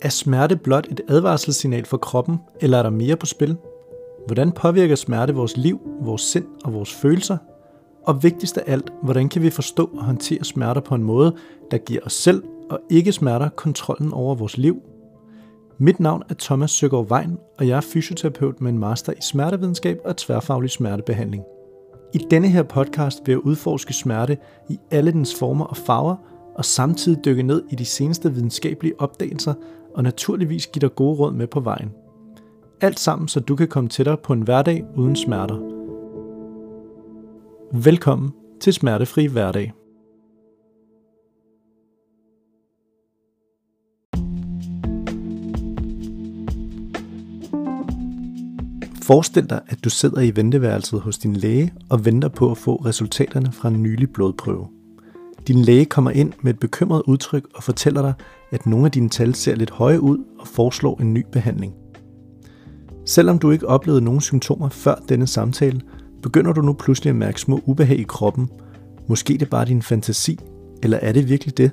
Er smerte blot et advarselssignal for kroppen, eller er der mere på spil? Hvordan påvirker smerte vores liv, vores sind og vores følelser? Og vigtigst af alt, hvordan kan vi forstå og håndtere smerter på en måde, der giver os selv og ikke smerter kontrollen over vores liv? Mit navn er Thomas Søgaard Vejen, og jeg er fysioterapeut med en master i smertevidenskab og tværfaglig smertebehandling. I denne her podcast vil jeg udforske smerte i alle dens former og farver, og samtidig dykke ned i de seneste videnskabelige opdagelser og naturligvis give dig gode råd med på vejen. Alt sammen, så du kan komme tættere på en hverdag uden smerter. Velkommen til Smertefri Hverdag. Forestil dig, at du sidder i venteværelset hos din læge og venter på at få resultaterne fra en nylig blodprøve. Din læge kommer ind med et bekymret udtryk og fortæller dig, at nogle af dine tal ser lidt høje ud og foreslår en ny behandling. Selvom du ikke oplevede nogen symptomer før denne samtale, begynder du nu pludselig at mærke små ubehag i kroppen. Måske det er bare din fantasi, eller er det virkelig det?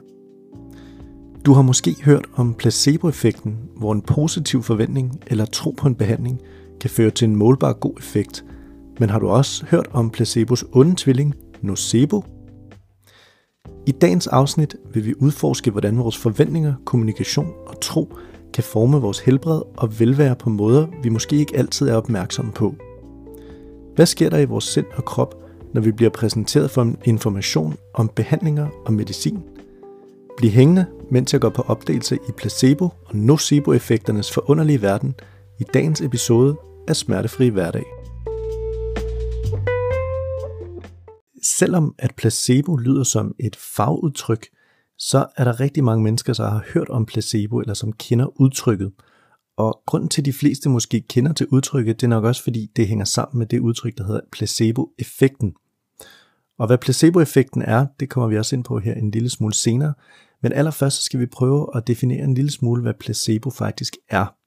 Du har måske hørt om placeboeffekten, hvor en positiv forventning eller tro på en behandling kan føre til en målbar god effekt. Men har du også hørt om placebos onde tvilling, nocebo? I dagens afsnit vil vi udforske, hvordan vores forventninger, kommunikation og tro kan forme vores helbred og velvære på måder, vi måske ikke altid er opmærksomme på. Hvad sker der i vores sind og krop, når vi bliver præsenteret for information om behandlinger og medicin? Bliv hængende, mens jeg går på opdagelse i placebo- og nocebo-effekternes forunderlige verden i dagens episode af Smertefri Hverdag. Selvom at placebo lyder som et fagudtryk, så er der rigtig mange mennesker, der har hørt om placebo, eller som kender udtrykket. Og grunden til, at de fleste måske kender til udtrykket, det er nok også, fordi det hænger sammen med det udtryk, der hedder placebo-effekten. Og hvad placeboeffekten er, det kommer vi også ind på her en lille smule senere. Men allerførst så skal vi prøve at definere en lille smule, hvad placebo faktisk er.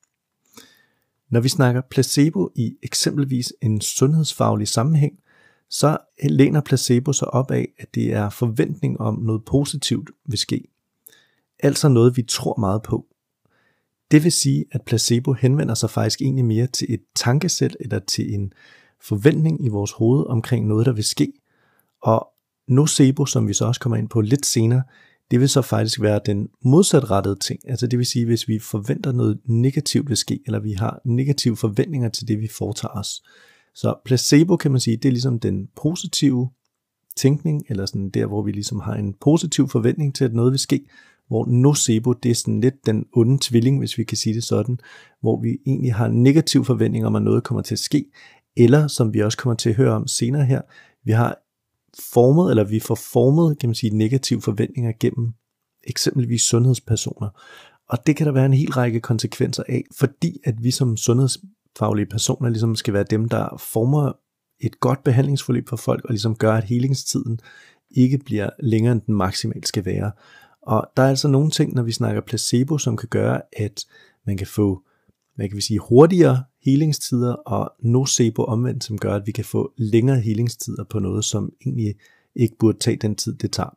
Når vi snakker placebo i eksempelvis en sundhedsfaglig sammenhæng, så læner placebo sig op af, at det er forventning om noget positivt vil ske. Altså noget, vi tror meget på. Det vil sige, at placebo henvender sig faktisk egentlig mere til et tankesæt eller til en forventning i vores hoved omkring noget, der vil ske. Og nocebo, som vi så også kommer ind på lidt senere, det vil så faktisk være den modsatrettede ting. Altså det vil sige, hvis vi forventer noget negativt vil ske, eller vi har negative forventninger til det, vi foretager os. Så placebo kan man sige, det er ligesom den positive tænkning, eller sådan der, hvor vi ligesom har en positiv forventning til, at noget vil ske, hvor nocebo, det er sådan lidt den onde tvilling, hvis vi kan sige det sådan, hvor vi egentlig har en negativ forventning om, at noget kommer til at ske, eller som vi også kommer til at høre om senere her, vi har formet, eller vi får formet, kan man sige, negative forventninger gennem eksempelvis sundhedspersoner. Og det kan der være en hel række konsekvenser af, fordi at vi som sundhedsfaglige personer ligesom skal være dem, der former et godt behandlingsforløb for folk, og ligesom gør, at helingstiden ikke bliver længere, end den maksimalt skal være. Og der er altså nogle ting, når vi snakker placebo, som kan gøre, at man kan få, hvad kan vi sige, hurtigere healingstider, og nocebo omvendt, som gør, at vi kan få længere healingstider på noget, som egentlig ikke burde tage den tid, det tager.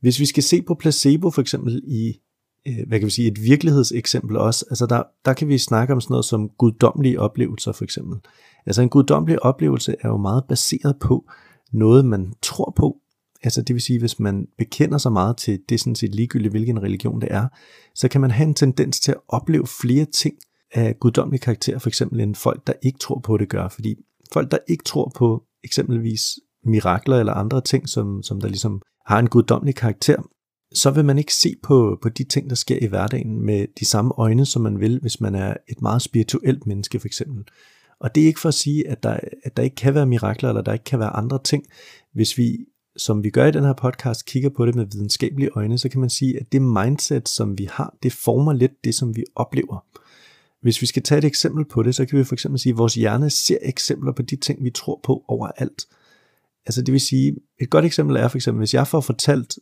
Hvis vi skal se på placebo for eksempel i øh, hvad kan vi sige, et virkelighedseksempel også, altså der, der kan vi snakke om sådan noget som guddommelige oplevelser for eksempel. Altså en guddommelig oplevelse er jo meget baseret på noget, man tror på, Altså det vil sige, hvis man bekender sig meget til det sådan set ligegyldigt, hvilken religion det er, så kan man have en tendens til at opleve flere ting af guddommelig karakter, for eksempel end folk, der ikke tror på det gør. Fordi folk, der ikke tror på eksempelvis mirakler eller andre ting, som, som der ligesom har en guddommelig karakter, så vil man ikke se på, på de ting, der sker i hverdagen med de samme øjne, som man vil, hvis man er et meget spirituelt menneske for eksempel. Og det er ikke for at sige, at der, at der ikke kan være mirakler, eller der ikke kan være andre ting. Hvis vi som vi gør i den her podcast, kigger på det med videnskabelige øjne, så kan man sige, at det mindset, som vi har, det former lidt det, som vi oplever. Hvis vi skal tage et eksempel på det, så kan vi for eksempel sige, at vores hjerne ser eksempler på de ting, vi tror på overalt. Altså det vil sige, et godt eksempel er for eksempel, hvis jeg får fortalt,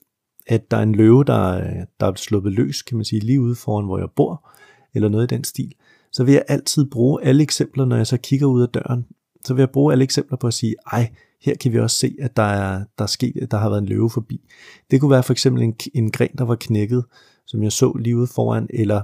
at der er en løve, der, der er sluppet løs, kan man sige, lige ude foran, hvor jeg bor, eller noget i den stil, så vil jeg altid bruge alle eksempler, når jeg så kigger ud af døren. Så vil jeg bruge alle eksempler på at sige, ej, her kan vi også se, at der, er, der, er sket, der har været en løve forbi. Det kunne være for eksempel en, en gren, der var knækket, som jeg så lige ude foran, eller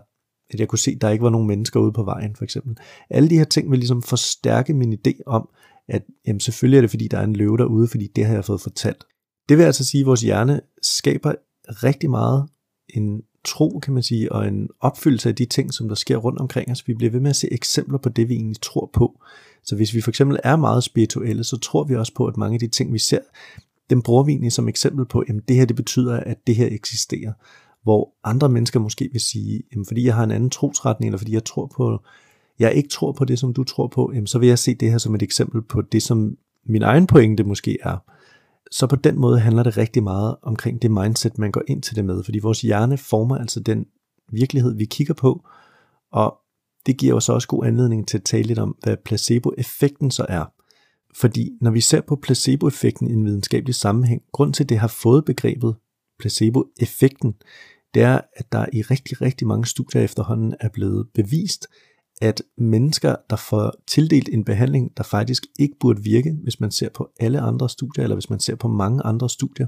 at jeg kunne se, at der ikke var nogen mennesker ude på vejen, for eksempel. Alle de her ting vil ligesom forstærke min idé om, at jamen, selvfølgelig er det, fordi der er en løve derude, fordi det har jeg fået fortalt. Det vil altså sige, at vores hjerne skaber rigtig meget en tro, kan man sige, og en opfyldelse af de ting, som der sker rundt omkring os. Vi bliver ved med at se eksempler på det, vi egentlig tror på. Så hvis vi for eksempel er meget spirituelle, så tror vi også på, at mange af de ting, vi ser, dem bruger vi egentlig som eksempel på, at det her det betyder, at det her eksisterer. Hvor andre mennesker måske vil sige, jamen fordi jeg har en anden trosretning, eller fordi jeg tror på, jeg ikke tror på det, som du tror på, jamen så vil jeg se det her som et eksempel på det, som min egen pointe måske er. Så på den måde handler det rigtig meget omkring det mindset, man går ind til det med, fordi vores hjerne former altså den virkelighed, vi kigger på, og det giver os også god anledning til at tale lidt om, hvad placeboeffekten så er. Fordi når vi ser på placeboeffekten i en videnskabelig sammenhæng, grund til, at det har fået begrebet placeboeffekten, det er, at der i rigtig, rigtig mange studier efterhånden er blevet bevist, at mennesker, der får tildelt en behandling, der faktisk ikke burde virke, hvis man ser på alle andre studier, eller hvis man ser på mange andre studier,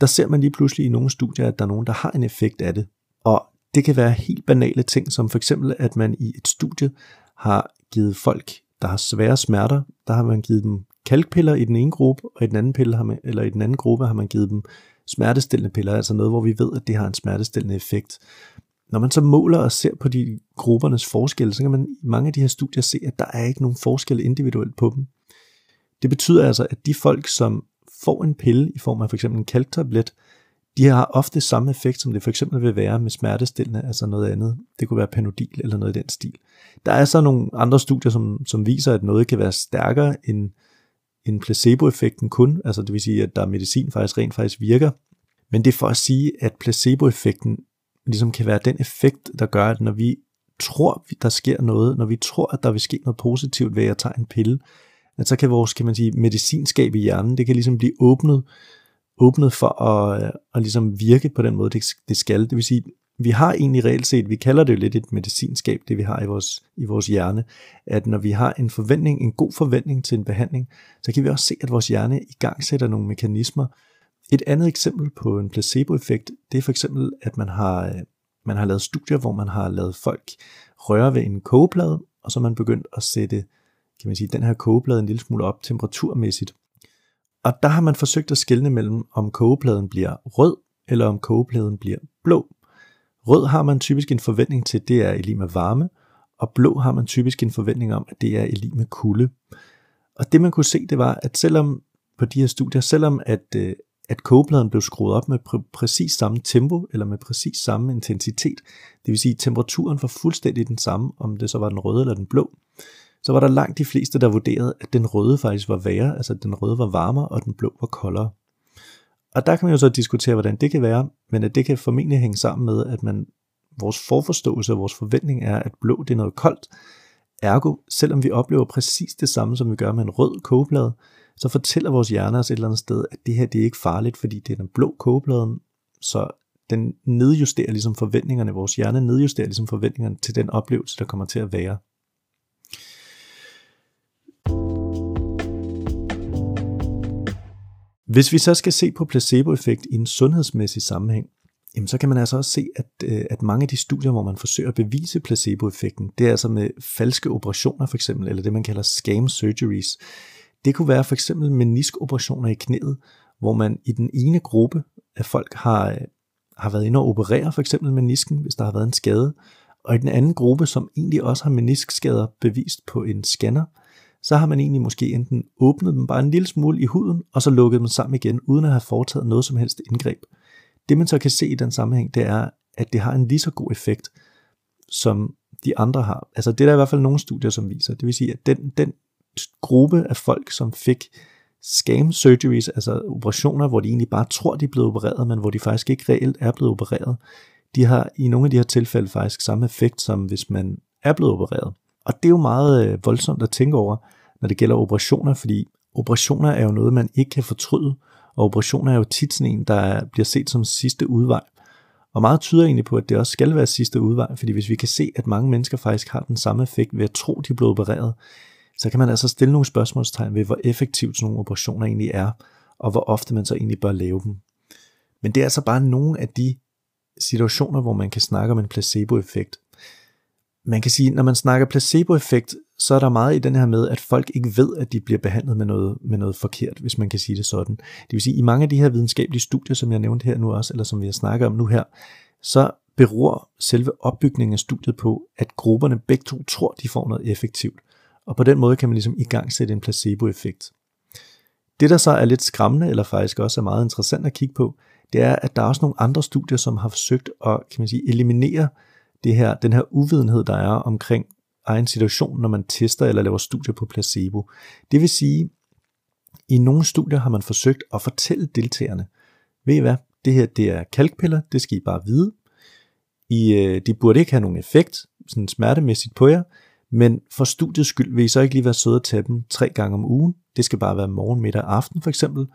der ser man lige pludselig i nogle studier, at der er nogen, der har en effekt af det. Og det kan være helt banale ting, som for eksempel, at man i et studie har givet folk, der har svære smerter, der har man givet dem kalkpiller i den ene gruppe, og i den anden, pille har man, eller i den anden gruppe har man givet dem smertestillende piller, altså noget, hvor vi ved, at det har en smertestillende effekt. Når man så måler og ser på de gruppernes forskelle, så kan man i mange af de her studier se, at der er ikke nogen forskel individuelt på dem. Det betyder altså, at de folk, som får en pille i form af for eksempel en kalktablet, de har ofte samme effekt, som det for eksempel vil være med smertestillende, altså noget andet. Det kunne være panodil eller noget i den stil. Der er så nogle andre studier, som, som viser, at noget kan være stærkere end, end placeboeffekten kun, altså det vil sige, at der er medicin faktisk rent faktisk virker. Men det er for at sige, at placeboeffekten ligesom kan være den effekt, der gør, at når vi tror, der sker noget, når vi tror, at der vil ske noget positivt ved at tage en pille, at så kan vores, kan man sige, medicinskab i hjernen, det kan ligesom blive åbnet åbnet for at, at ligesom virke på den måde, det, det skal. Det vil sige, vi har egentlig reelt set, vi kalder det jo lidt et medicinskab, det vi har i vores, i vores hjerne, at når vi har en forventning, en god forventning til en behandling, så kan vi også se, at vores hjerne i gang sætter nogle mekanismer. Et andet eksempel på en placeboeffekt, det er for eksempel, at man har, man har lavet studier, hvor man har lavet folk røre ved en kogeplade, og så er man begyndt at sætte kan man sige, den her kogeplade en lille smule op temperaturmæssigt. Og der har man forsøgt at skelne mellem, om kogepladen bliver rød, eller om kogepladen bliver blå. Rød har man typisk en forventning til, det er i lige med varme, og blå har man typisk en forventning om, at det er i lige med kulde. Og det man kunne se, det var, at selvom på de her studier, selvom at, øh, at kogepladen blev skruet op med pr- præcis samme tempo, eller med præcis samme intensitet, det vil sige, at temperaturen var fuldstændig den samme, om det så var den røde eller den blå, så var der langt de fleste, der vurderede, at den røde faktisk var værre, altså at den røde var varmere, og den blå var koldere. Og der kan man jo så diskutere, hvordan det kan være, men at det kan formentlig hænge sammen med, at man, vores forforståelse og vores forventning er, at blå det er noget koldt. Ergo, selvom vi oplever præcis det samme, som vi gør med en rød kogeplade, så fortæller vores hjerne os et eller andet sted, at det her det er ikke farligt, fordi det er den blå kogeplade, så den nedjusterer ligesom forventningerne, vores hjerne nedjusterer ligesom forventningerne til den oplevelse, der kommer til at være. Hvis vi så skal se på placeboeffekt i en sundhedsmæssig sammenhæng, jamen så kan man altså også se, at, øh, at mange af de studier, hvor man forsøger at bevise placeboeffekten, det er altså med falske operationer for eksempel, eller det man kalder scam surgeries. Det kunne være for eksempel meniskoperationer i knæet, hvor man i den ene gruppe af folk har, øh, har været inde og operere for eksempel menisken, hvis der har været en skade, og i den anden gruppe, som egentlig også har meniskskader bevist på en scanner, så har man egentlig måske enten åbnet dem bare en lille smule i huden, og så lukket dem sammen igen, uden at have foretaget noget som helst indgreb. Det man så kan se i den sammenhæng, det er, at det har en lige så god effekt, som de andre har. Altså det er der i hvert fald nogle studier, som viser. Det vil sige, at den, den gruppe af folk, som fik scam surgeries, altså operationer, hvor de egentlig bare tror, de er blevet opereret, men hvor de faktisk ikke reelt er blevet opereret, de har i nogle af de her tilfælde faktisk samme effekt, som hvis man er blevet opereret. Og det er jo meget øh, voldsomt at tænke over, når det gælder operationer, fordi operationer er jo noget, man ikke kan fortryde, og operationer er jo tit sådan en, der bliver set som sidste udvej. Og meget tyder egentlig på, at det også skal være sidste udvej, fordi hvis vi kan se, at mange mennesker faktisk har den samme effekt ved at tro, de er blevet opereret, så kan man altså stille nogle spørgsmålstegn ved, hvor effektivt sådan nogle operationer egentlig er, og hvor ofte man så egentlig bør lave dem. Men det er altså bare nogle af de situationer, hvor man kan snakke om en placeboeffekt. Man kan sige, når man snakker placeboeffekt, så er der meget i den her med, at folk ikke ved, at de bliver behandlet med noget, med noget forkert, hvis man kan sige det sådan. Det vil sige, i mange af de her videnskabelige studier, som jeg nævnte her nu også, eller som vi har snakket om nu her, så beror selve opbygningen af studiet på, at grupperne begge to tror, de får noget effektivt. Og på den måde kan man ligesom i gang sætte en placeboeffekt. Det, der så er lidt skræmmende, eller faktisk også er meget interessant at kigge på, det er, at der er også nogle andre studier, som har forsøgt at kan man sige, eliminere det her, den her uvidenhed, der er omkring egen situation, når man tester eller laver studier på placebo. Det vil sige, i nogle studier har man forsøgt at fortælle deltagerne, ved I hvad, det her det er kalkpiller, det skal I bare vide. I, øh, de burde ikke have nogen effekt, sådan smertemæssigt på jer, men for studiets skyld vil I så ikke lige være søde at tage dem tre gange om ugen. Det skal bare være morgen, middag og aften for eksempel,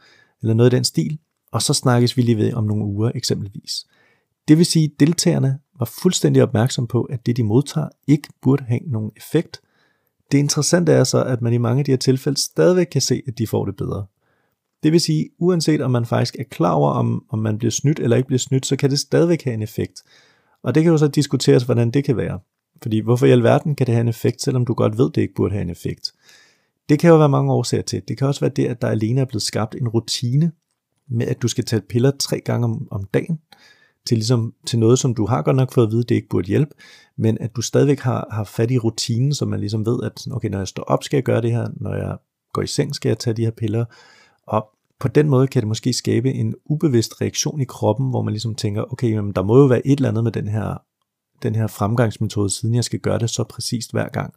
eller noget i den stil. Og så snakkes vi lige ved om nogle uger eksempelvis. Det vil sige, at deltagerne var fuldstændig opmærksom på, at det de modtager ikke burde have nogen effekt. Det interessante er så, at man i mange af de her tilfælde stadigvæk kan se, at de får det bedre. Det vil sige, uanset om man faktisk er klar over, om, om man bliver snydt eller ikke bliver snydt, så kan det stadigvæk have en effekt. Og det kan jo så diskuteres, hvordan det kan være. Fordi hvorfor i alverden kan det have en effekt, selvom du godt ved, det ikke burde have en effekt? Det kan jo være mange årsager til. Det kan også være det, at der alene er blevet skabt en rutine med, at du skal tage piller tre gange om, om dagen, til, ligesom, til noget, som du har godt nok fået at vide, det ikke burde hjælpe, men at du stadigvæk har, har fat i rutinen, så man ligesom ved, at okay, når jeg står op, skal jeg gøre det her, når jeg går i seng, skal jeg tage de her piller, og på den måde kan det måske skabe en ubevidst reaktion i kroppen, hvor man ligesom tænker, okay, jamen, der må jo være et eller andet med den her, den her fremgangsmetode, siden jeg skal gøre det så præcist hver gang.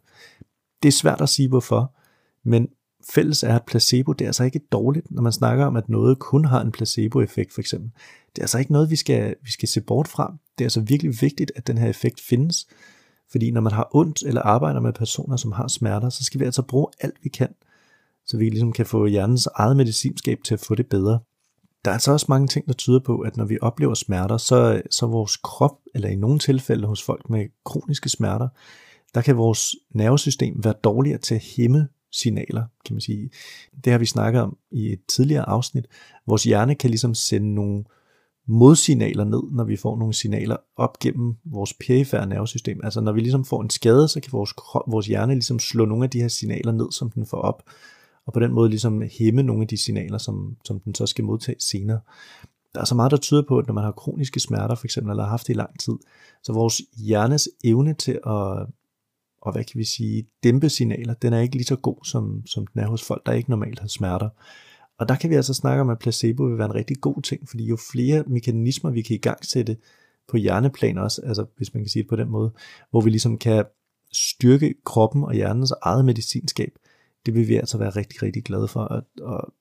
Det er svært at sige hvorfor, men fælles er, at placebo, det er altså ikke dårligt, når man snakker om, at noget kun har en placeboeffekt for eksempel. Det er altså ikke noget, vi skal, vi skal se bort fra. Det er altså virkelig vigtigt, at den her effekt findes. Fordi når man har ondt eller arbejder med personer, som har smerter, så skal vi altså bruge alt, vi kan, så vi ligesom kan få hjernens eget medicinskab til at få det bedre. Der er altså også mange ting, der tyder på, at når vi oplever smerter, så, så vores krop, eller i nogle tilfælde hos folk med kroniske smerter, der kan vores nervesystem være dårligere til at hæmme signaler, kan man sige. Det har vi snakket om i et tidligere afsnit. Vores hjerne kan ligesom sende nogle modsignaler ned, når vi får nogle signaler op gennem vores perifære nervesystem. Altså når vi ligesom får en skade, så kan vores, vores hjerne ligesom slå nogle af de her signaler ned, som den får op, og på den måde ligesom hæmme nogle af de signaler, som, som den så skal modtage senere. Der er så meget, der tyder på, at når man har kroniske smerter for eksempel, eller har haft det i lang tid, så vores hjernes evne til at og hvad kan vi sige, dæmpe signaler, den er ikke lige så god, som, som den er hos folk, der ikke normalt har smerter. Og der kan vi altså snakke om, at placebo vil være en rigtig god ting, fordi jo flere mekanismer vi kan i gang sætte på hjerneplan også, altså hvis man kan sige det på den måde, hvor vi ligesom kan styrke kroppen og hjernens eget medicinskab, det vil vi altså være rigtig, rigtig glade for. Og, og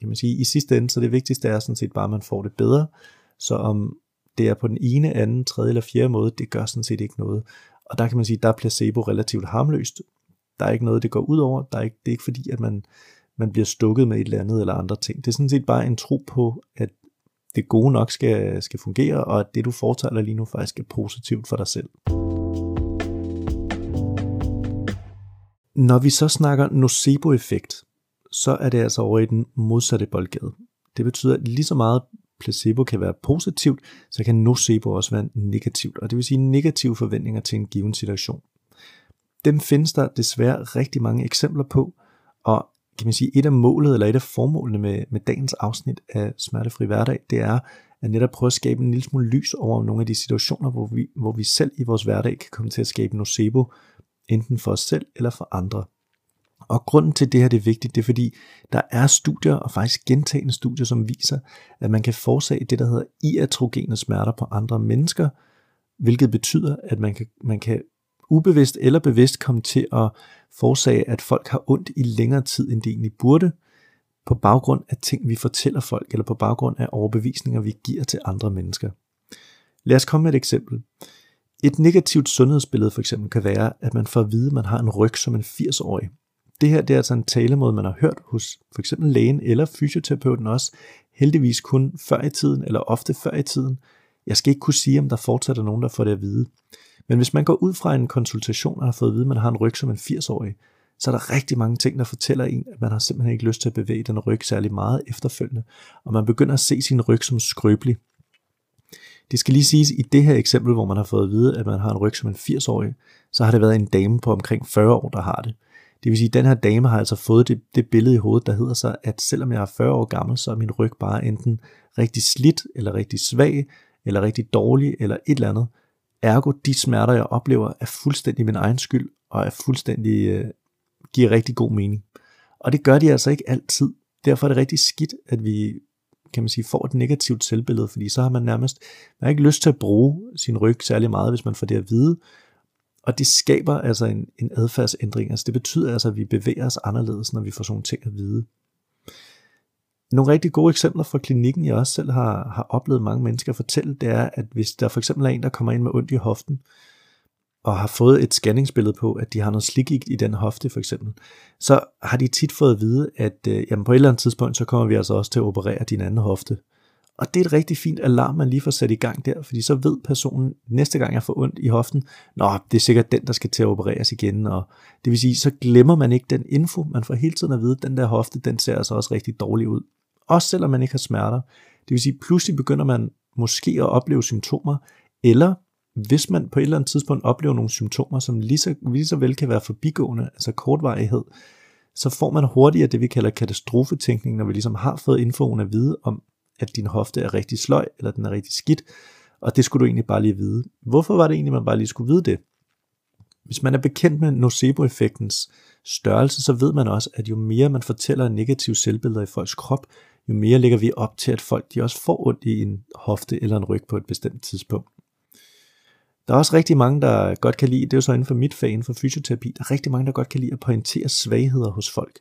kan man sige, i sidste ende, så det vigtigste er sådan set bare, at man får det bedre. Så om det er på den ene, anden, tredje eller fjerde måde, det gør sådan set ikke noget. Og der kan man sige, der er placebo relativt harmløst. Der er ikke noget, det går ud over. Der er ikke, det er ikke fordi, at man, man bliver stukket med et eller andet eller andre ting. Det er sådan set bare en tro på, at det gode nok skal, skal fungere, og at det, du fortæller lige nu, faktisk er positivt for dig selv. Når vi så snakker nocebo-effekt, så er det altså over i den modsatte boldgade. Det betyder, at lige så meget placebo kan være positivt, så kan nocebo også være negativt, og det vil sige negative forventninger til en given situation. Dem findes der desværre rigtig mange eksempler på, og kan man sige, et af målet, eller et af formålene med, med dagens afsnit af Smertefri Hverdag, det er at netop prøve at skabe en lille smule lys over nogle af de situationer, hvor vi, hvor vi selv i vores hverdag kan komme til at skabe nocebo, enten for os selv eller for andre. Og grunden til det her det er vigtigt, det er fordi, der er studier, og faktisk gentagende studier, som viser, at man kan forårsage det, der hedder iatrogene smerter på andre mennesker, hvilket betyder, at man kan, man kan ubevidst eller bevidst komme til at forårsage, at folk har ondt i længere tid, end de egentlig burde, på baggrund af ting, vi fortæller folk, eller på baggrund af overbevisninger, vi giver til andre mennesker. Lad os komme med et eksempel. Et negativt sundhedsbillede for eksempel kan være, at man får at vide, at man har en ryg som en 80-årig, det her det er altså en talemåde, man har hørt hos for eksempel lægen eller fysioterapeuten også, heldigvis kun før i tiden, eller ofte før i tiden. Jeg skal ikke kunne sige, om der fortsat er nogen, der får det at vide. Men hvis man går ud fra en konsultation og har fået at vide, at man har en ryg som en 80-årig, så er der rigtig mange ting, der fortæller en, at man har simpelthen ikke lyst til at bevæge den ryg særlig meget efterfølgende, og man begynder at se sin ryg som skrøbelig. Det skal lige siges, i det her eksempel, hvor man har fået at vide, at man har en ryg som en 80-årig, så har det været en dame på omkring 40 år, der har det. Det vil sige, at den her dame har altså fået det, det billede i hovedet, der hedder så, at selvom jeg er 40 år gammel, så er min ryg bare enten rigtig slidt, eller rigtig svag, eller rigtig dårlig, eller et eller andet. Ergo, de smerter, jeg oplever, er fuldstændig min egen skyld, og er fuldstændig, øh, giver rigtig god mening. Og det gør de altså ikke altid. Derfor er det rigtig skidt, at vi kan man sige, får et negativt selvbillede, fordi så har man nærmest man har ikke lyst til at bruge sin ryg særlig meget, hvis man får det at vide. Og det skaber altså en, en adfærdsændring. Altså det betyder altså, at vi bevæger os anderledes, når vi får sådan ting at vide. Nogle rigtig gode eksempler fra klinikken, jeg også selv har, har oplevet mange mennesker fortælle, det er, at hvis der for eksempel er en, der kommer ind med ondt i hoften, og har fået et scanningsbillede på, at de har noget slikgigt i den hofte for eksempel, så har de tit fået at vide, at øh, jamen på et eller andet tidspunkt, så kommer vi altså også til at operere din anden hofte. Og det er et rigtig fint alarm, man lige får sat i gang der, fordi så ved personen, næste gang jeg får ondt i hoften, nå, det er sikkert den, der skal til at opereres igen, og det vil sige, så glemmer man ikke den info, man får hele tiden at vide, at den der hofte, den ser altså også rigtig dårlig ud. Også selvom man ikke har smerter. Det vil sige, pludselig begynder man måske at opleve symptomer, eller hvis man på et eller andet tidspunkt oplever nogle symptomer, som lige så, lige så vel kan være forbigående, altså kortvarighed, så får man hurtigere det, vi kalder katastrofetænkning, når vi ligesom har fået infoen at vide om, at din hofte er rigtig sløj, eller den er rigtig skidt, og det skulle du egentlig bare lige vide. Hvorfor var det egentlig, man bare lige skulle vide det? Hvis man er bekendt med nocebo-effektens størrelse, så ved man også, at jo mere man fortæller negative selvbilleder i folks krop, jo mere lægger vi op til, at folk de også får ondt i en hofte eller en ryg på et bestemt tidspunkt. Der er også rigtig mange, der godt kan lide, det er jo så inden for mit fag, inden for fysioterapi, der er rigtig mange, der godt kan lide at pointere svagheder hos folk.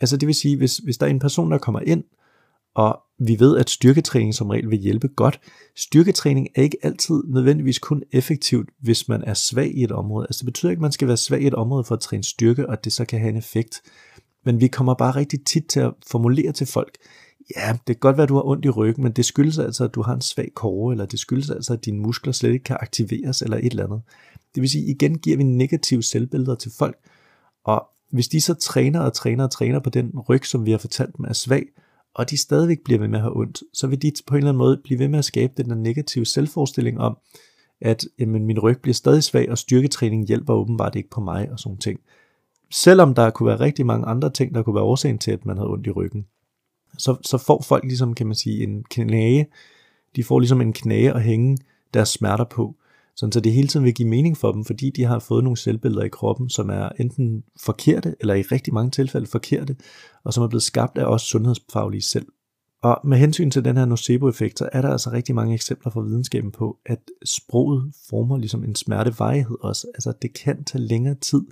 Altså det vil sige, hvis, hvis der er en person, der kommer ind, og vi ved, at styrketræning som regel vil hjælpe godt. Styrketræning er ikke altid nødvendigvis kun effektivt, hvis man er svag i et område. Altså det betyder ikke, at man skal være svag i et område for at træne styrke, og at det så kan have en effekt. Men vi kommer bare rigtig tit til at formulere til folk, ja, det kan godt være, at du har ondt i ryggen, men det skyldes altså, at du har en svag kåre, eller det skyldes altså, at dine muskler slet ikke kan aktiveres, eller et eller andet. Det vil sige, igen giver vi negative selvbilleder til folk, og hvis de så træner og træner og træner på den ryg, som vi har fortalt dem er svag, og de stadigvæk bliver ved med at have ondt, så vil de på en eller anden måde blive ved med at skabe den der negative selvforestilling om, at jamen, min ryg bliver stadig svag, og styrketræning hjælper åbenbart ikke på mig og sådan ting. Selvom der kunne være rigtig mange andre ting, der kunne være årsagen til, at man havde ondt i ryggen så, så får folk ligesom, kan man sige, en knæge, de får ligesom en knæge at hænge deres smerter på, sådan så det hele tiden vil give mening for dem, fordi de har fået nogle selvbilleder i kroppen, som er enten forkerte, eller i rigtig mange tilfælde forkerte, og som er blevet skabt af os sundhedsfaglige selv. Og med hensyn til den her nocebo-effekt, så er der altså rigtig mange eksempler fra videnskaben på, at sproget former ligesom en smertevejhed også. Altså det kan tage længere tid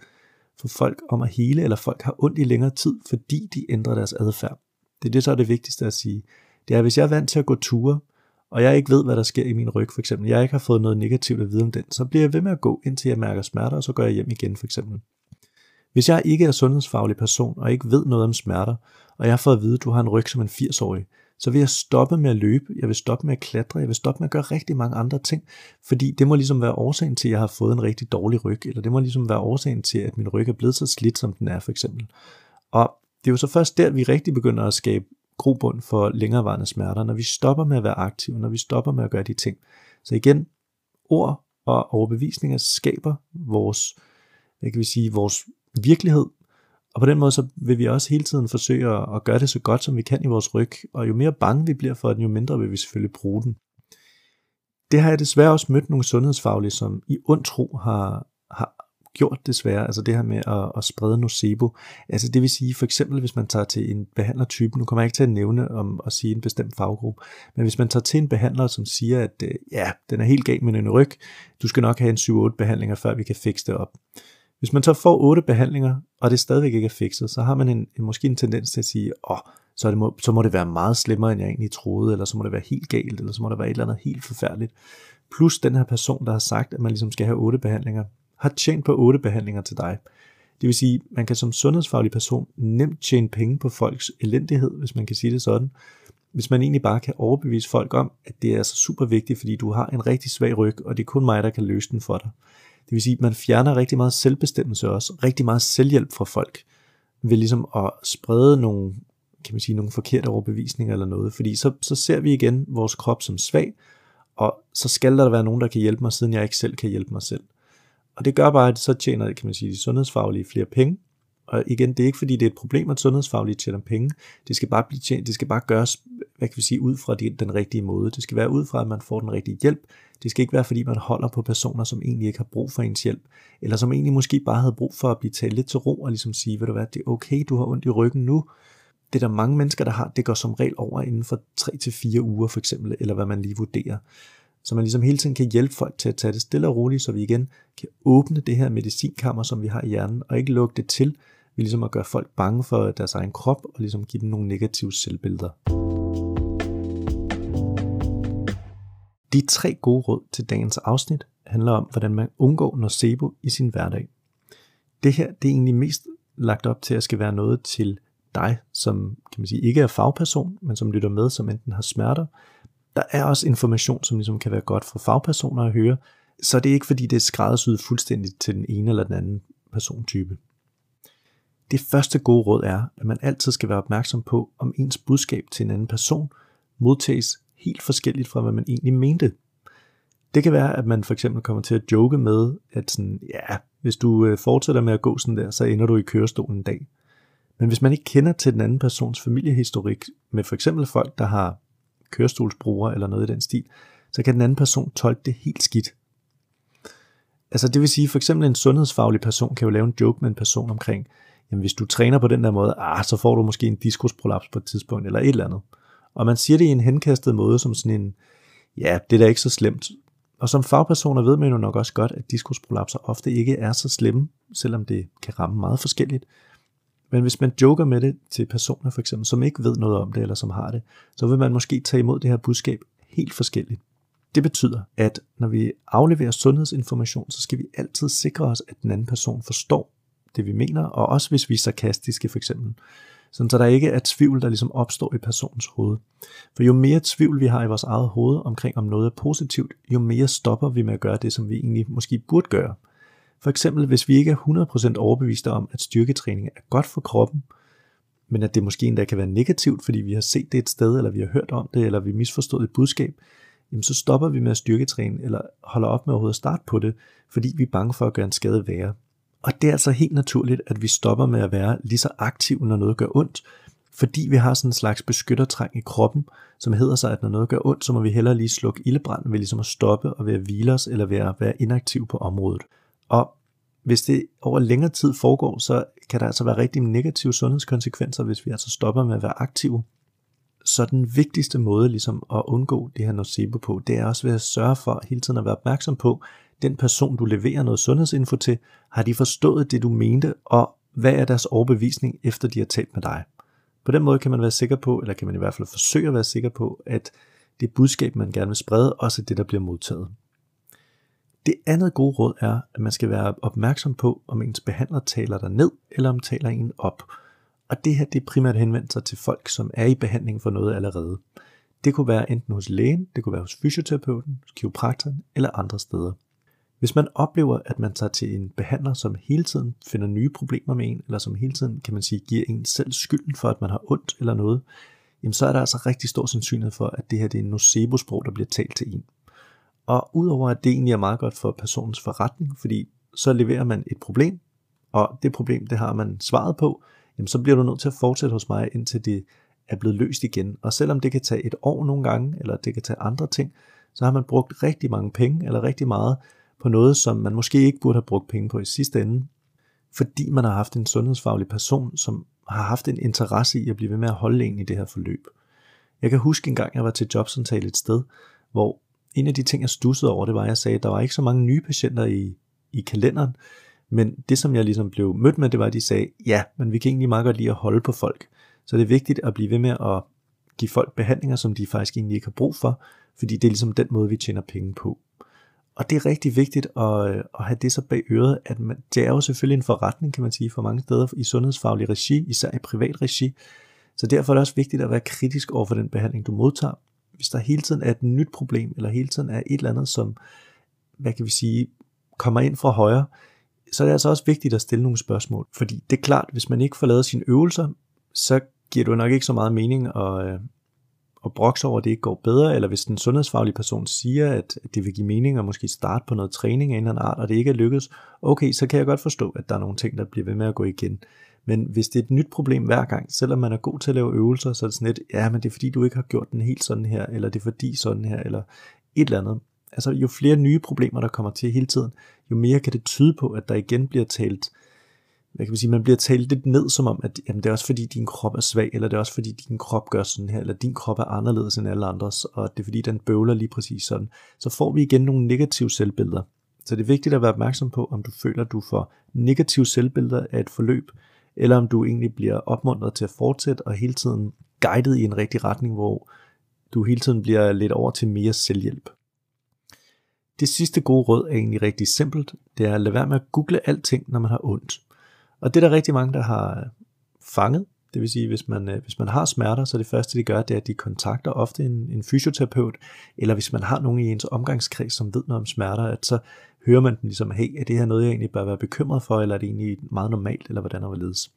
for folk om at hele, eller folk har ondt i længere tid, fordi de ændrer deres adfærd. Det er det, så er det vigtigste at sige. Det er, hvis jeg er vant til at gå ture, og jeg ikke ved, hvad der sker i min ryg, for eksempel, jeg ikke har fået noget negativt at vide om den, så bliver jeg ved med at gå, indtil jeg mærker smerter, og så går jeg hjem igen, for eksempel. Hvis jeg ikke er sundhedsfaglig person, og ikke ved noget om smerter, og jeg får at vide, at du har en ryg som en 80-årig, så vil jeg stoppe med at løbe, jeg vil stoppe med at klatre, jeg vil stoppe med at gøre rigtig mange andre ting, fordi det må ligesom være årsagen til, at jeg har fået en rigtig dårlig ryg, eller det må ligesom være årsagen til, at min ryg er blevet så slidt, som den er, for eksempel. Og det er jo så først der, vi rigtig begynder at skabe grobund for længerevarende smerter, når vi stopper med at være aktive, når vi stopper med at gøre de ting. Så igen, ord og overbevisninger skaber vores, hvad kan vi sige, vores virkelighed, og på den måde så vil vi også hele tiden forsøge at gøre det så godt, som vi kan i vores ryg, og jo mere bange vi bliver for den, jo mindre vil vi selvfølgelig bruge den. Det har jeg desværre også mødt nogle sundhedsfaglige, som i ond tro har, har gjort desværre, altså det her med at, at sprede nocebo. Altså det vil sige for eksempel, hvis man tager til en behandlertype, nu kommer jeg ikke til at nævne om at sige en bestemt faggruppe, men hvis man tager til en behandler, som siger, at øh, ja, den er helt galt med en ryg, du skal nok have en 7-8 behandlinger, før vi kan fikse det op. Hvis man så får otte behandlinger, og det stadigvæk ikke er fikset, så har man en, en, måske en tendens til at sige, åh, så, det må, så må det være meget slemmere, end jeg egentlig troede, eller så må det være helt galt, eller så må det være et eller andet helt forfærdeligt. Plus den her person, der har sagt, at man ligesom skal have otte behandlinger, har tjent på otte behandlinger til dig. Det vil sige, man kan som sundhedsfaglig person nemt tjene penge på folks elendighed, hvis man kan sige det sådan. Hvis man egentlig bare kan overbevise folk om, at det er så super vigtigt, fordi du har en rigtig svag ryg, og det er kun mig, der kan løse den for dig. Det vil sige, at man fjerner rigtig meget selvbestemmelse også, rigtig meget selvhjælp fra folk, ved ligesom at sprede nogle, kan man sige, nogle forkerte overbevisninger eller noget, fordi så, så ser vi igen vores krop som svag, og så skal der være nogen, der kan hjælpe mig, siden jeg ikke selv kan hjælpe mig selv. Og det gør bare, at så tjener kan man sige, de sundhedsfaglige flere penge, og igen, det er ikke fordi, det er et problem, at sundhedsfaglige tjener penge. Det skal bare, blive tjent, det skal bare gøres hvad kan vi sige, ud fra den rigtige måde. Det skal være ud fra, at man får den rigtige hjælp. Det skal ikke være, fordi man holder på personer, som egentlig ikke har brug for ens hjælp, eller som egentlig måske bare havde brug for at blive talt lidt til ro og ligesom sige, ved du hvad, det er okay, du har ondt i ryggen nu. Det er der mange mennesker, der har, det går som regel over inden for 3-4 uger for eksempel, eller hvad man lige vurderer. Så man ligesom hele tiden kan hjælpe folk til at tage det stille og roligt, så vi igen kan åbne det her medicinkammer, som vi har i hjernen, og ikke lukke det til, vi ligesom at gøre folk bange for deres egen krop, og ligesom give dem nogle negative selvbilleder. De tre gode råd til dagens afsnit handler om, hvordan man undgår nocebo i sin hverdag. Det her det er egentlig mest lagt op til at skal være noget til dig, som kan man sige, ikke er fagperson, men som lytter med, som enten har smerter. Der er også information, som ligesom kan være godt for fagpersoner at høre, så det er ikke fordi, det er skræddersyet fuldstændigt til den ene eller den anden persontype. Det første gode råd er, at man altid skal være opmærksom på, om ens budskab til en anden person modtages helt forskelligt fra, hvad man egentlig mente. Det kan være, at man for eksempel kommer til at joke med, at sådan, ja, hvis du øh, fortsætter med at gå sådan der, så ender du i kørestolen en dag. Men hvis man ikke kender til den anden persons familiehistorik, med for eksempel folk, der har kørestolsbrugere eller noget i den stil, så kan den anden person tolke det helt skidt. Altså det vil sige, for eksempel en sundhedsfaglig person kan jo lave en joke med en person omkring, jamen hvis du træner på den der måde, ah, så får du måske en diskusprolaps på et tidspunkt, eller et eller andet. Og man siger det i en henkastet måde, som sådan en, ja, det er da ikke så slemt. Og som fagpersoner ved man jo nok også godt, at diskusprolapser ofte ikke er så slemme, selvom det kan ramme meget forskelligt. Men hvis man joker med det til personer for eksempel, som ikke ved noget om det, eller som har det, så vil man måske tage imod det her budskab helt forskelligt. Det betyder, at når vi afleverer sundhedsinformation, så skal vi altid sikre os, at den anden person forstår det, vi mener, og også hvis vi er sarkastiske for eksempel sådan så der ikke er tvivl, der ligesom opstår i personens hoved. For jo mere tvivl vi har i vores eget hoved omkring, om noget er positivt, jo mere stopper vi med at gøre det, som vi egentlig måske burde gøre. For eksempel, hvis vi ikke er 100% overbeviste om, at styrketræning er godt for kroppen, men at det måske endda kan være negativt, fordi vi har set det et sted, eller vi har hørt om det, eller vi misforstået et budskab, jamen så stopper vi med at styrketræne, eller holder op med overhovedet at starte på det, fordi vi er bange for at gøre en skade værre. Og det er altså helt naturligt, at vi stopper med at være lige så aktive, når noget gør ondt, fordi vi har sådan en slags beskyttertræng i kroppen, som hedder sig, at når noget gør ondt, så må vi hellere lige slukke ildebranden ved ligesom at stoppe og ved at hvile os, eller ved at være inaktiv på området. Og hvis det over længere tid foregår, så kan der altså være rigtig negative sundhedskonsekvenser, hvis vi altså stopper med at være aktive. Så den vigtigste måde ligesom at undgå det her nocebo på, det er også ved at sørge for hele tiden at være opmærksom på, den person, du leverer noget sundhedsinfo til, har de forstået det, du mente, og hvad er deres overbevisning, efter de har talt med dig. På den måde kan man være sikker på, eller kan man i hvert fald forsøge at være sikker på, at det budskab, man gerne vil sprede, også er det, der bliver modtaget. Det andet gode råd er, at man skal være opmærksom på, om ens behandler taler dig ned, eller om taler en op. Og det her det er primært henvendt sig til folk, som er i behandling for noget allerede. Det kunne være enten hos lægen, det kunne være hos fysioterapeuten, kiropraktoren eller andre steder. Hvis man oplever, at man tager til en behandler, som hele tiden finder nye problemer med en, eller som hele tiden, kan man sige, giver en selv skylden for, at man har ondt eller noget, jamen så er der altså rigtig stor sandsynlighed for, at det her det er en nocebo-sprog, der bliver talt til en. Og udover at det egentlig er meget godt for personens forretning, fordi så leverer man et problem, og det problem, det har man svaret på, jamen så bliver du nødt til at fortsætte hos mig, indtil det er blevet løst igen. Og selvom det kan tage et år nogle gange, eller det kan tage andre ting, så har man brugt rigtig mange penge, eller rigtig meget, på noget, som man måske ikke burde have brugt penge på i sidste ende, fordi man har haft en sundhedsfaglig person, som har haft en interesse i at blive ved med at holde en i det her forløb. Jeg kan huske en gang, jeg var til jobsamtale et sted, hvor en af de ting, jeg stussede over, det var, at jeg sagde, at der var ikke så mange nye patienter i, i kalenderen, men det, som jeg ligesom blev mødt med, det var, at de sagde, ja, men vi kan egentlig meget godt lide at holde på folk. Så det er vigtigt at blive ved med at give folk behandlinger, som de faktisk egentlig ikke har brug for, fordi det er ligesom den måde, vi tjener penge på. Og det er rigtig vigtigt at, øh, at have det så bag øret, at man, det er jo selvfølgelig en forretning, kan man sige, for mange steder i sundhedsfaglig regi, især i privat regi. Så derfor er det også vigtigt at være kritisk over for den behandling, du modtager. Hvis der hele tiden er et nyt problem, eller hele tiden er et eller andet, som, hvad kan vi sige, kommer ind fra højre, så er det altså også vigtigt at stille nogle spørgsmål. Fordi det er klart, hvis man ikke får lavet sine øvelser, så giver det nok ikke så meget mening at, øh, og at brokse over, at det ikke går bedre, eller hvis den sundhedsfaglige person siger, at det vil give mening at måske starte på noget træning af en eller anden art, og det ikke er lykkedes, okay, så kan jeg godt forstå, at der er nogle ting, der bliver ved med at gå igen. Men hvis det er et nyt problem hver gang, selvom man er god til at lave øvelser, så er det sådan lidt, ja, men det er fordi, du ikke har gjort den helt sådan her, eller det er fordi sådan her, eller et eller andet. Altså jo flere nye problemer, der kommer til hele tiden, jo mere kan det tyde på, at der igen bliver talt, hvad kan man sige, man bliver talt lidt ned som om, at jamen, det er også fordi din krop er svag, eller det er også fordi din krop gør sådan her, eller din krop er anderledes end alle andres, og det er fordi den bøvler lige præcis sådan. Så får vi igen nogle negative selvbilleder. Så det er vigtigt at være opmærksom på, om du føler, at du får negative selvbilleder af et forløb, eller om du egentlig bliver opmuntret til at fortsætte og hele tiden guidet i en rigtig retning, hvor du hele tiden bliver lidt over til mere selvhjælp. Det sidste gode råd er egentlig rigtig simpelt. Det er at lade være med at google alting, når man har ondt. Og det er der rigtig mange, der har øh, fanget. Det vil sige, hvis man, øh, hvis man har smerter, så det første, de gør, det er, at de kontakter ofte en, en fysioterapeut, eller hvis man har nogen i ens omgangskreds, som ved noget om smerter, at så hører man dem ligesom, hey, er det her noget, jeg egentlig bør være bekymret for, eller er det egentlig meget normalt, eller hvordan det?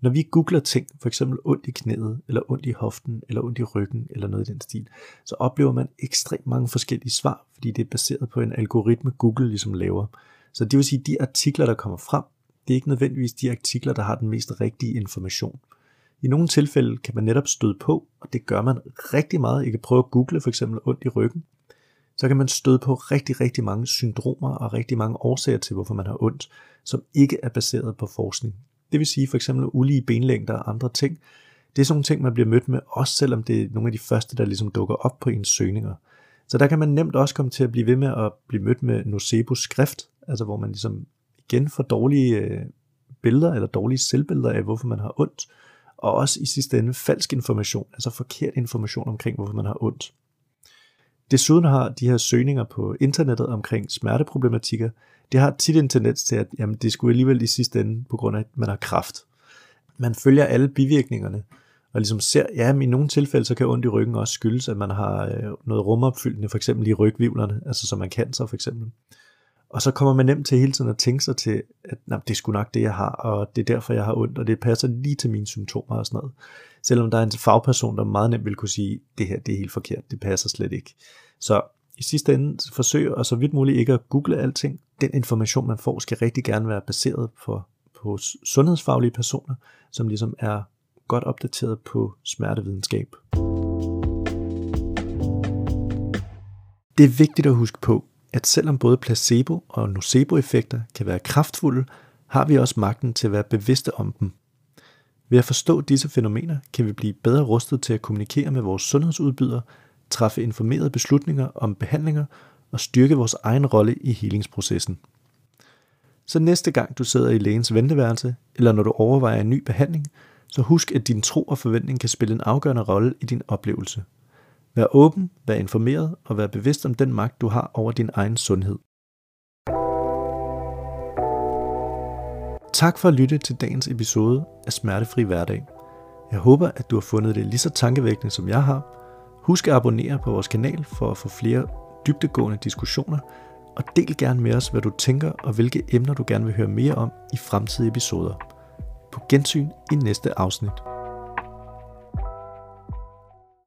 Når vi googler ting, for eksempel ondt i knæet, eller ondt i hoften, eller ondt i ryggen, eller noget i den stil, så oplever man ekstremt mange forskellige svar, fordi det er baseret på en algoritme, Google ligesom laver. Så det vil sige, at de artikler, der kommer frem, det er ikke nødvendigvis de artikler, der har den mest rigtige information. I nogle tilfælde kan man netop støde på, og det gør man rigtig meget. I kan prøve at google for eksempel ondt i ryggen. Så kan man støde på rigtig, rigtig mange syndromer og rigtig mange årsager til, hvorfor man har ondt, som ikke er baseret på forskning. Det vil sige for eksempel ulige benlængder og andre ting. Det er sådan nogle ting, man bliver mødt med, også selvom det er nogle af de første, der ligesom dukker op på ens søgninger. Så der kan man nemt også komme til at blive ved med at blive mødt med nocebo skrift, altså hvor man ligesom igen får dårlige øh, billeder eller dårlige selvbilleder af, hvorfor man har ondt, og også i sidste ende falsk information, altså forkert information omkring, hvorfor man har ondt. Desuden har de her søgninger på internettet omkring smerteproblematikker, det har tit en tendens til, at jamen, det skulle alligevel i sidste ende, på grund af, at man har kraft. Man følger alle bivirkningerne, og ligesom ser, ja, i nogle tilfælde, så kan ondt i ryggen også skyldes, at man har øh, noget rumopfyldende, for eksempel i rygvivlerne, altså som man kan så for eksempel. Og så kommer man nemt til hele tiden at tænke sig til, at nej, det er sgu nok det, jeg har, og det er derfor, jeg har ondt, og det passer lige til mine symptomer og sådan noget. Selvom der er en fagperson, der meget nemt vil kunne sige, det her det er helt forkert, det passer slet ikke. Så i sidste ende forsøg og så vidt muligt ikke at google alting. Den information, man får, skal rigtig gerne være baseret på, på sundhedsfaglige personer, som ligesom er godt opdateret på smertevidenskab. Det er vigtigt at huske på, at selvom både placebo- og nocebo-effekter kan være kraftfulde, har vi også magten til at være bevidste om dem. Ved at forstå disse fænomener kan vi blive bedre rustet til at kommunikere med vores sundhedsudbydere træffe informerede beslutninger om behandlinger og styrke vores egen rolle i helingsprocessen. Så næste gang du sidder i lægens venteværelse, eller når du overvejer en ny behandling, så husk, at din tro og forventning kan spille en afgørende rolle i din oplevelse. Vær åben, vær informeret og vær bevidst om den magt, du har over din egen sundhed. Tak for at lytte til dagens episode af Smertefri Hverdag. Jeg håber, at du har fundet det lige så tankevækkende, som jeg har, Husk at abonnere på vores kanal for at få flere dybdegående diskussioner, og del gerne med os, hvad du tænker og hvilke emner du gerne vil høre mere om i fremtidige episoder. På gensyn i næste afsnit.